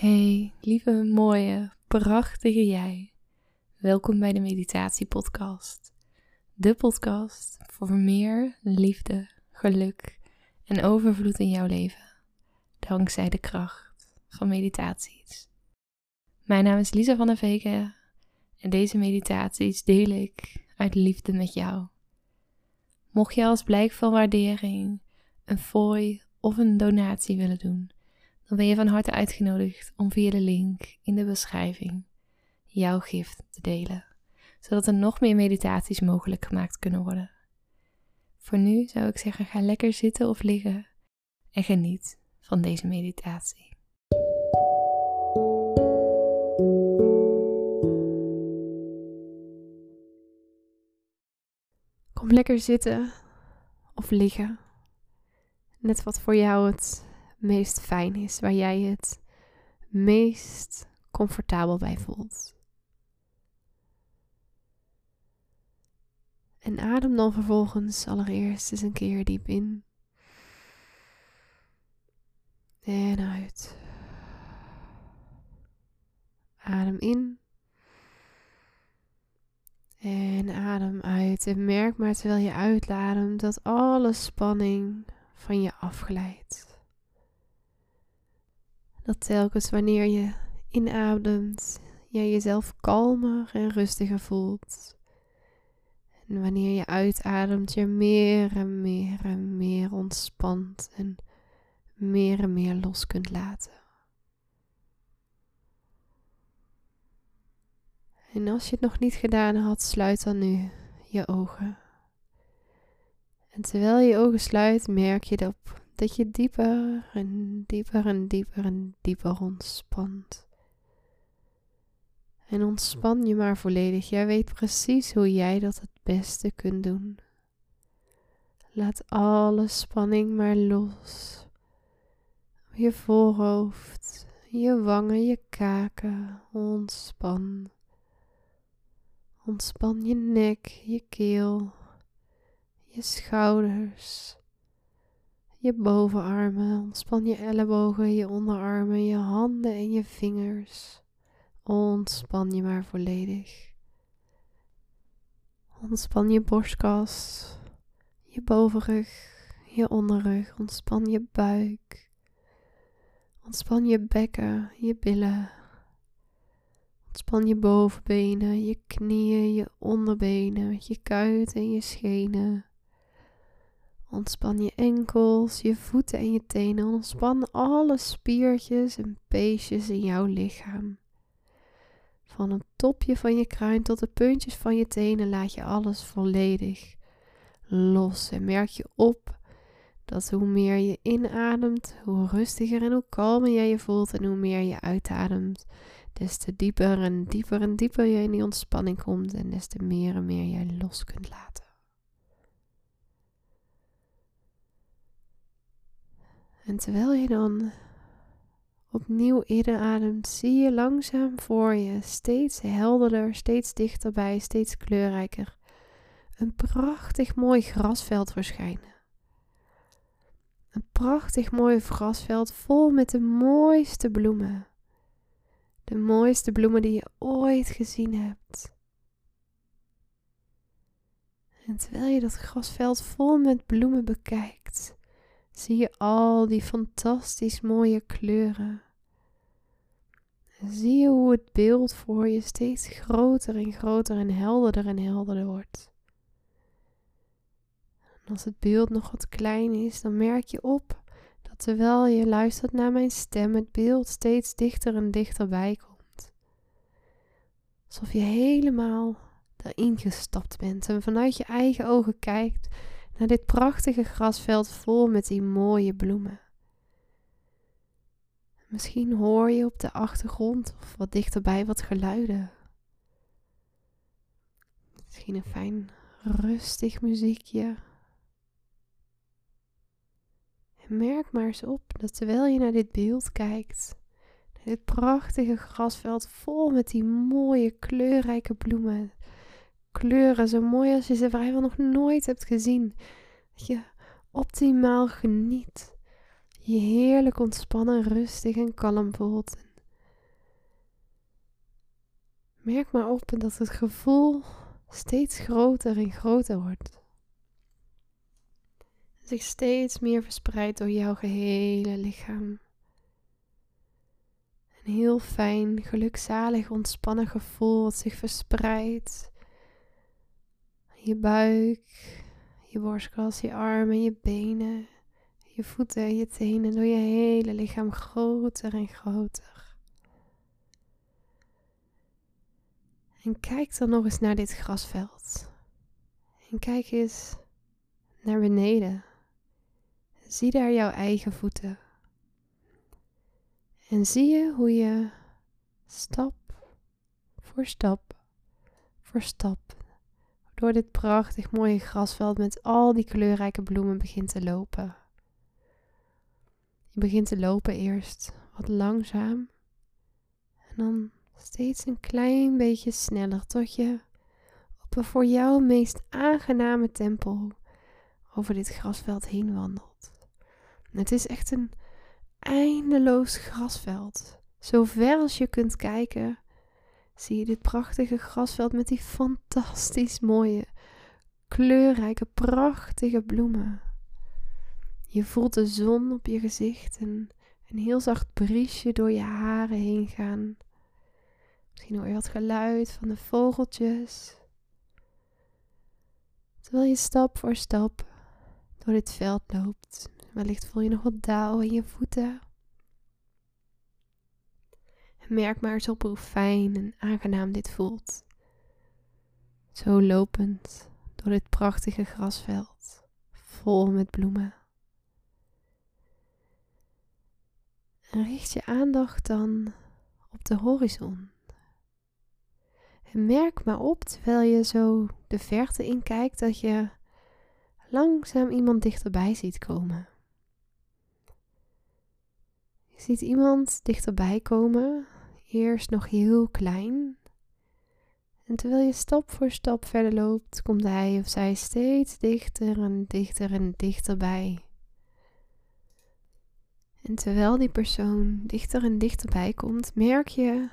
Hey, lieve, mooie, prachtige jij. Welkom bij de Meditatiepodcast. De podcast voor meer liefde, geluk en overvloed in jouw leven. Dankzij de kracht van meditaties. Mijn naam is Lisa van der Veken en deze meditaties deel ik uit liefde met jou. Mocht je als blijk van waardering een fooi of een donatie willen doen, dan ben je van harte uitgenodigd om via de link in de beschrijving jouw gift te delen, zodat er nog meer meditaties mogelijk gemaakt kunnen worden. Voor nu zou ik zeggen: ga lekker zitten of liggen en geniet van deze meditatie. Kom lekker zitten of liggen. Net wat voor jou het meest fijn is, waar jij het meest comfortabel bij voelt. En adem dan vervolgens allereerst eens een keer diep in. En uit. Adem in. En adem uit. En merk maar terwijl je uitlademt dat alle spanning van je afglijdt. Dat telkens wanneer je inademt, jij jezelf kalmer en rustiger voelt. En wanneer je uitademt, je meer en meer en meer ontspant en meer en meer los kunt laten. En als je het nog niet gedaan had, sluit dan nu je ogen. En terwijl je ogen sluit, merk je dat, dat je dieper en dieper en dieper en dieper ontspant. En ontspan je maar volledig. Jij weet precies hoe jij dat het beste kunt doen. Laat alle spanning maar los. Je voorhoofd, je wangen, je kaken. Ontspan. Ontspan je nek, je keel, je schouders, je bovenarmen. Ontspan je ellebogen, je onderarmen, je handen en je vingers. Ontspan je maar volledig. Ontspan je borstkas, je bovenrug, je onderrug. Ontspan je buik. Ontspan je bekken, je billen. Ontspan je bovenbenen, je knieën, je onderbenen, je kuiten en je schenen. Ontspan je enkels, je voeten en je tenen. Ontspan alle spiertjes en peesjes in jouw lichaam. Van het topje van je kruin tot de puntjes van je tenen laat je alles volledig los. En merk je op dat hoe meer je inademt, hoe rustiger en hoe kalmer jij je voelt. En hoe meer je uitademt, des te dieper en dieper en dieper je in die ontspanning komt. En des te meer en meer jij los kunt laten. En terwijl je dan opnieuw inademt, zie je langzaam voor je, steeds helderder, steeds dichterbij, steeds kleurrijker, een prachtig mooi grasveld verschijnen. Een prachtig mooi grasveld vol met de mooiste bloemen. De mooiste bloemen die je ooit gezien hebt. En terwijl je dat grasveld vol met bloemen bekijkt, zie je al die fantastisch mooie kleuren. En zie je hoe het beeld voor je steeds groter en groter en helderder en helderder wordt. En als het beeld nog wat klein is, dan merk je op dat terwijl je luistert naar mijn stem, het beeld steeds dichter en dichterbij komt. Alsof je helemaal erin gestapt bent en vanuit je eigen ogen kijkt naar dit prachtige grasveld vol met die mooie bloemen. Misschien hoor je op de achtergrond of wat dichterbij wat geluiden. Misschien een fijn rustig muziekje. En merk maar eens op dat terwijl je naar dit beeld kijkt, naar dit prachtige grasveld vol met die mooie kleurrijke bloemen, kleuren zo mooi als je ze vrijwel nog nooit hebt gezien, dat je optimaal geniet, je heerlijk ontspannen, rustig en kalm voelt. Merk maar op dat het gevoel steeds groter en groter wordt. Zich steeds meer verspreidt door jouw gehele lichaam. Een heel fijn, gelukzalig, ontspannen gevoel wat zich verspreidt. Je buik, je borstkas, je armen, je benen, je voeten, je tenen, door je hele lichaam groter en groter. En kijk dan nog eens naar dit grasveld. En kijk eens naar beneden. Zie daar jouw eigen voeten. En zie je hoe je stap voor stap voor stap door dit prachtig mooie grasveld met al die kleurrijke bloemen begint te lopen. Je begint te lopen eerst wat langzaam en dan steeds een klein beetje sneller tot je op een voor jou meest aangename tempo over dit grasveld heen wandelt. het is echt een eindeloos grasveld. Zo ver als je kunt kijken, zie je dit prachtige grasveld met die fantastisch mooie, kleurrijke, prachtige bloemen. Je voelt de zon op je gezicht en een heel zacht briesje door je haren heen gaan. Misschien hoor je wat geluid van de vogeltjes. Terwijl je stap voor stap door dit veld loopt. Wellicht voel je nog wat dauw in je voeten. Merk maar eens op hoe fijn en aangenaam dit voelt. Zo lopend door dit prachtige grasveld, vol met bloemen. En richt je aandacht dan op de horizon. En merk maar op terwijl je zo de verte inkijkt dat je langzaam iemand dichterbij ziet komen. Je ziet iemand dichterbij komen, eerst nog heel klein. En terwijl je stap voor stap verder loopt, komt hij of zij steeds dichter en dichter en dichterbij. En terwijl die persoon dichter en dichterbij komt, merk je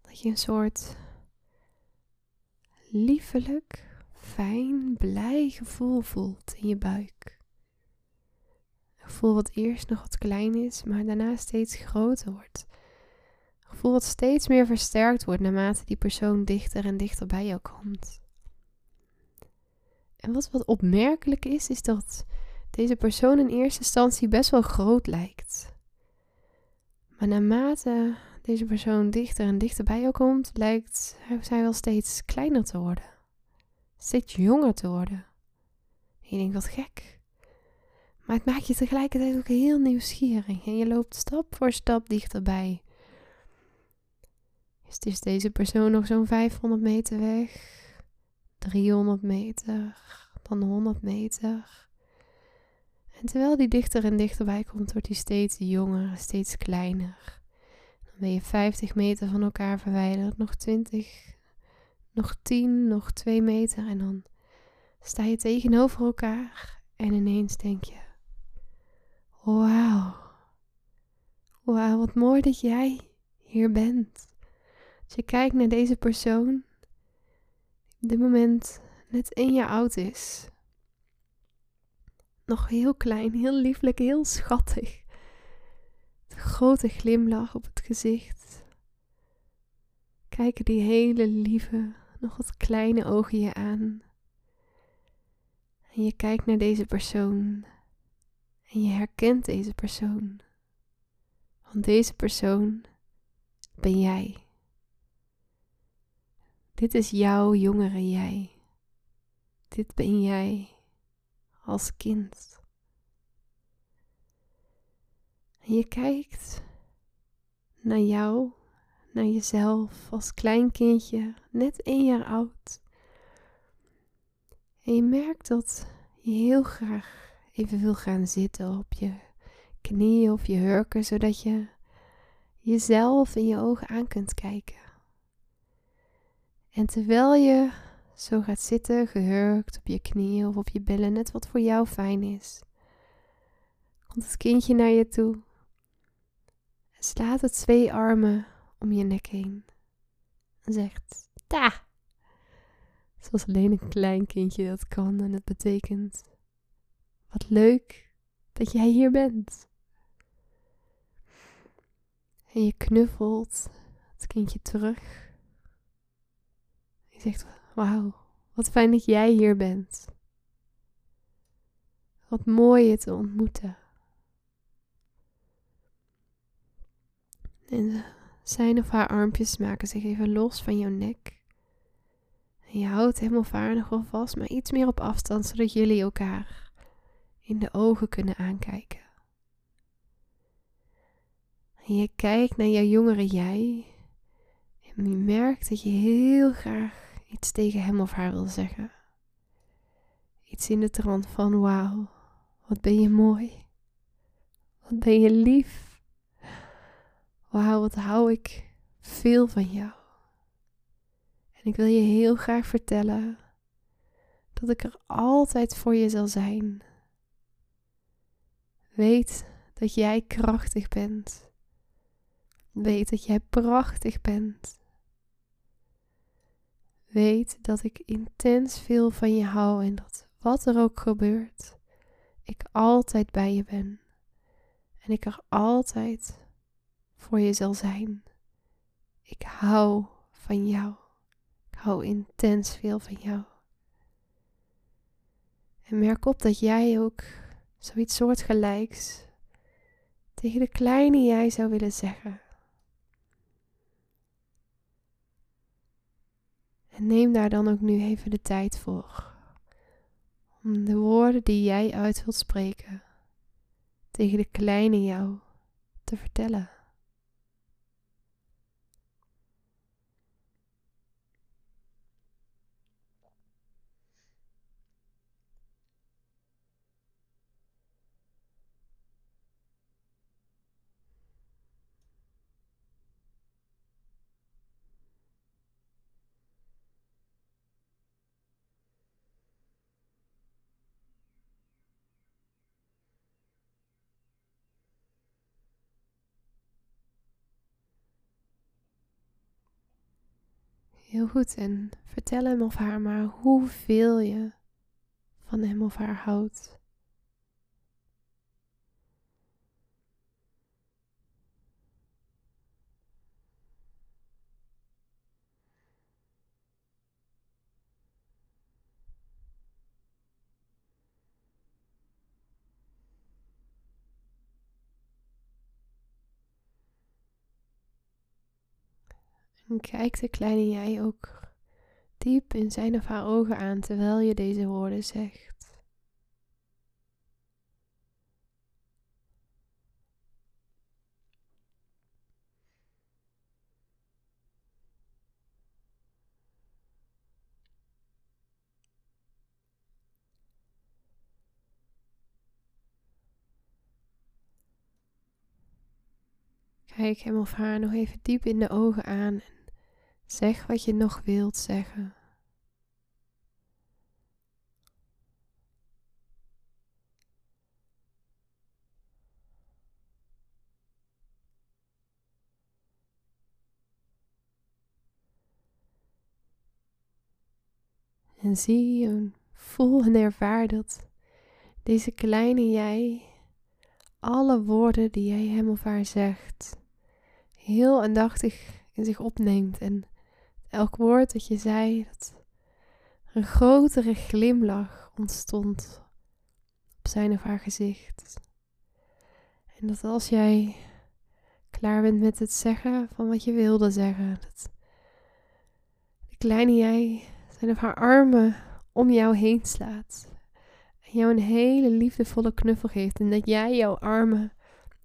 dat je een soort liefelijk, fijn, blij gevoel voelt in je buik. Een gevoel wat eerst nog wat klein is, maar daarna steeds groter wordt. Gevoel wat steeds meer versterkt wordt naarmate die persoon dichter en dichter bij jou komt. En wat wat opmerkelijk is, is dat deze persoon in eerste instantie best wel groot lijkt. Maar naarmate deze persoon dichter en dichter bij jou komt, lijkt zij wel steeds kleiner te worden. Steeds jonger te worden. En je denkt, wat gek. Maar het maakt je tegelijkertijd ook heel nieuwsgierig. En je loopt stap voor stap dichterbij. Is dus deze persoon nog zo'n 500 meter weg? 300 meter? Dan 100 meter? En terwijl die dichter en dichterbij komt, wordt hij steeds jonger, steeds kleiner. Dan ben je 50 meter van elkaar verwijderd, nog 20, nog 10, nog 2 meter. En dan sta je tegenover elkaar en ineens denk je: Wauw, wauw, wat mooi dat jij hier bent. Als je kijkt naar deze persoon, die op dit moment net één jaar oud is nog heel klein, heel lieflijk, heel schattig. De grote glimlach op het gezicht. Kijken die hele lieve, nog wat kleine ogen je aan. En je kijkt naar deze persoon. En je herkent deze persoon. Want deze persoon ben jij. Dit is jouw jongere jij. Dit ben jij als kind. En je kijkt naar jou, naar jezelf als klein kindje, net één jaar oud. En je merkt dat je heel graag even wil gaan zitten op je knieën of je hurken, zodat je jezelf in je ogen aan kunt kijken. En terwijl je zo gaat zitten, gehurkt op je knieën of op je billen, net wat voor jou fijn is. Komt het kindje naar je toe en slaat het twee armen om je nek heen. en zegt ta. Zoals alleen een klein kindje dat kan en het betekent wat leuk dat jij hier bent. En je knuffelt het kindje terug. Je zegt, wauw, wat fijn dat jij hier bent. Wat mooi je te ontmoeten. En zijn of haar armpjes maken zich even los van jouw nek. En je houdt helemaal vaar nog wel vast, maar iets meer op afstand, zodat jullie elkaar in de ogen kunnen aankijken. En je kijkt naar jouw jongere jij. En je merkt dat je heel graag iets tegen hem of haar wil zeggen. Iets in de trant van wauw, wat ben je mooi. Wat ben je lief. Wauw, wat hou ik veel van jou. En ik wil je heel graag vertellen dat ik er altijd voor je zal zijn. Weet dat jij krachtig bent. Weet dat jij prachtig bent. Weet dat ik intens veel van je hou en dat wat er ook gebeurt, ik altijd bij je ben. En ik er altijd voor je zal zijn. Ik hou van jou. Ik hou intens veel van jou. En merk op dat jij ook zoiets soortgelijks tegen de kleine jij zou willen zeggen. En neem daar dan ook nu even de tijd voor. Om de woorden die jij uit wilt spreken tegen de kleine jou te vertellen. Heel goed. En vertel hem of haar maar hoeveel je van hem of haar houdt. Kijk de kleine jij ook diep in zijn of haar ogen aan terwijl je deze woorden zegt. Kijk hem of haar nog even diep in de ogen aan zeg wat je nog wilt zeggen. En zie en voel en ervaar dat deze kleine jij alle woorden die jij hem of haar zegt heel aandachtig in zich opneemt. En elk woord dat je zei, dat een grotere glimlach ontstond op zijn of haar gezicht. En dat als jij klaar bent met het zeggen van wat je wilde zeggen, dat de kleine jij zijn of haar armen om jou heen slaat. En jou een hele liefdevolle knuffel geeft. En dat jij jouw armen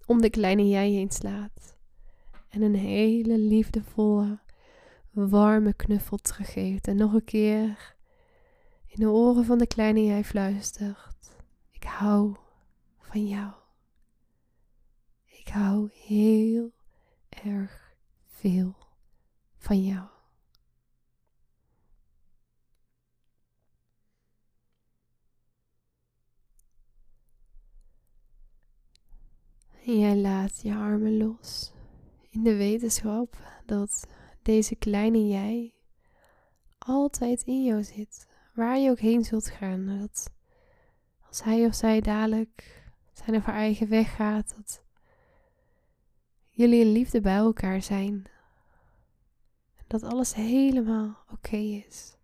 om de kleine jij heen slaat en een hele liefdevolle, warme knuffel teruggeeft. En nog een keer in de oren van de kleine jij fluistert: Ik hou van jou. Ik hou heel erg veel van jou. En jij laat je armen los in de wetenschap dat deze kleine jij altijd in jou zit. Waar je ook heen zult gaan. Dat als hij of zij dadelijk zijn of haar eigen weg gaat, dat jullie in liefde bij elkaar zijn. En dat alles helemaal oké is.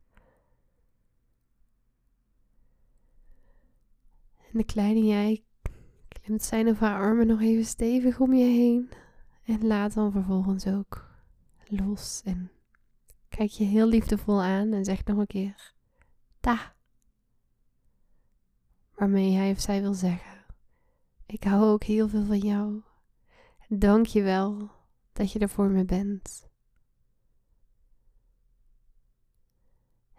En de kleine jij klimt zijn of haar armen nog even stevig om je heen. En laat dan vervolgens ook los. En kijk je heel liefdevol aan en zeg nog een keer: Ta. Waarmee hij of zij wil zeggen: Ik hou ook heel veel van jou. Dank je wel dat je er voor me bent.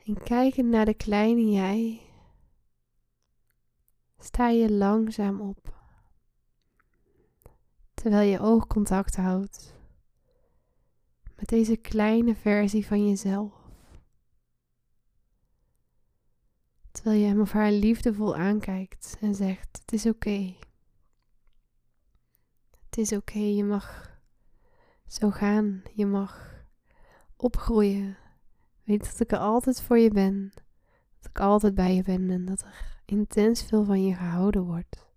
En kijkend naar de kleine jij, sta je langzaam op. Terwijl je oogcontact houdt met deze kleine versie van jezelf. Terwijl je hem of haar liefdevol aankijkt en zegt: Het is oké. Het is oké, je mag zo gaan. Je mag opgroeien. Weet dat ik er altijd voor je ben. Dat ik altijd bij je ben en dat er intens veel van je gehouden wordt.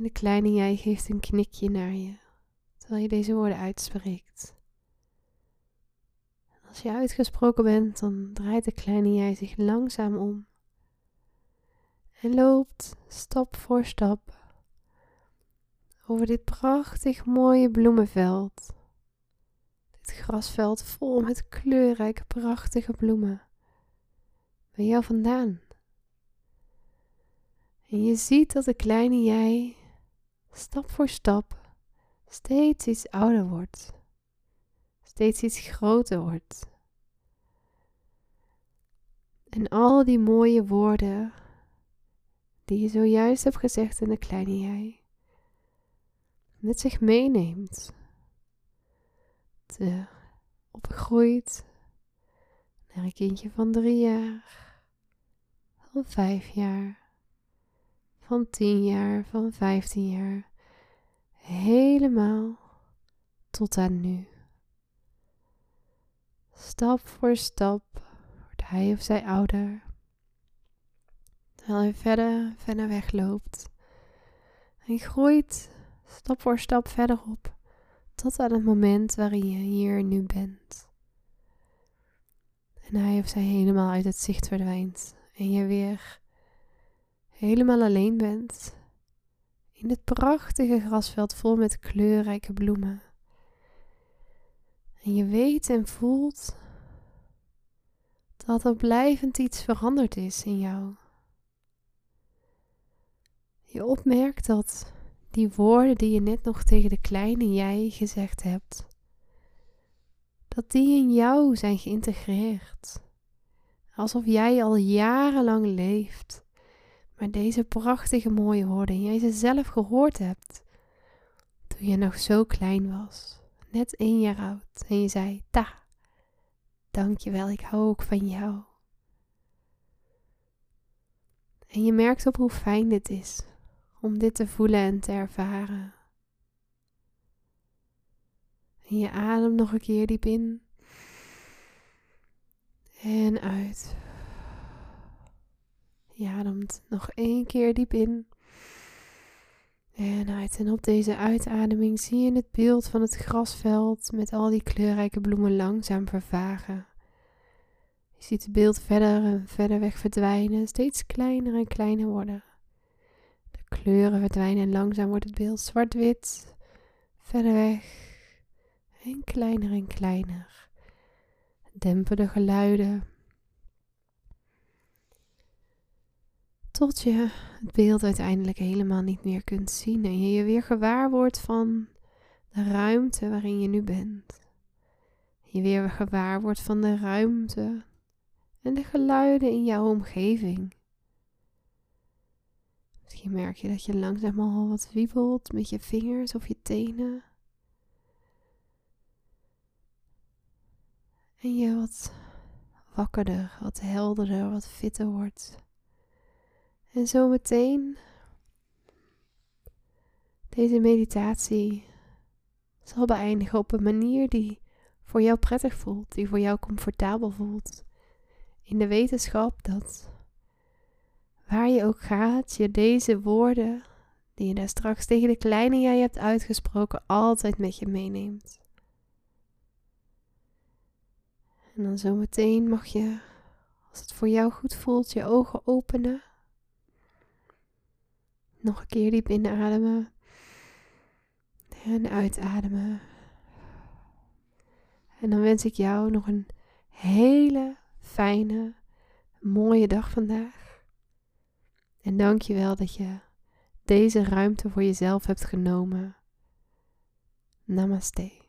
En de kleine jij geeft een knikje naar je, terwijl je deze woorden uitspreekt. Als je uitgesproken bent, dan draait de kleine jij zich langzaam om en loopt stap voor stap over dit prachtig mooie bloemenveld. Dit grasveld vol met kleurrijke, prachtige bloemen. Bij jou vandaan. En je ziet dat de kleine jij stap voor stap steeds iets ouder wordt, steeds iets groter wordt. En al die mooie woorden die je zojuist hebt gezegd in de kleine jij, met zich meeneemt, te opgegroeid naar een kindje van drie jaar, van vijf jaar, van tien jaar, van vijftien jaar, helemaal tot aan nu. Stap voor stap wordt hij of zij ouder. Terwijl hij verder, verder wegloopt. Hij groeit stap voor stap verder op. Tot aan het moment waarin je hier nu bent. En hij of zij helemaal uit het zicht verdwijnt. En je weer helemaal alleen bent in dit prachtige grasveld vol met kleurrijke bloemen. En je weet en voelt dat er blijvend iets veranderd is in jou. Je opmerkt dat die woorden die je net nog tegen de kleine jij gezegd hebt, dat die in jou zijn geïntegreerd. Alsof jij al jarenlang leeft maar deze prachtige mooie woorden en jij ze zelf gehoord hebt toen je nog zo klein was, net één jaar oud, en je zei, ta, dankjewel, ik hou ook van jou. En je merkt op hoe fijn dit is om dit te voelen en te ervaren. En je adem nog een keer diep in en uit. Je ademt nog één keer diep in. En uit. En op deze uitademing zie je het beeld van het grasveld met al die kleurrijke bloemen langzaam vervagen. Je ziet het beeld verder en verder weg verdwijnen, steeds kleiner en kleiner worden. De kleuren verdwijnen en langzaam wordt het beeld zwart-wit, verder weg en kleiner en kleiner. Dempen de geluiden Tot je het beeld uiteindelijk helemaal niet meer kunt zien en je je weer gewaar wordt van de ruimte waarin je nu bent. Je weer gewaar wordt van de ruimte en de geluiden in jouw omgeving. Misschien merk je dat je langzaam al wat wiebelt met je vingers of je tenen. En je wat wakkerder, wat helderder, wat fitter wordt. En zometeen deze meditatie zal beëindigen op een manier die voor jou prettig voelt, die voor jou comfortabel voelt. In de wetenschap dat waar je ook gaat, je deze woorden die je daar straks tegen de kleine jij hebt uitgesproken, altijd met je meeneemt. En dan zometeen mag je, als het voor jou goed voelt, je ogen openen. Nog een keer diep inademen. En uitademen. En dan wens ik jou nog een hele fijne, mooie dag vandaag. En dank je wel dat je deze ruimte voor jezelf hebt genomen. Namaste.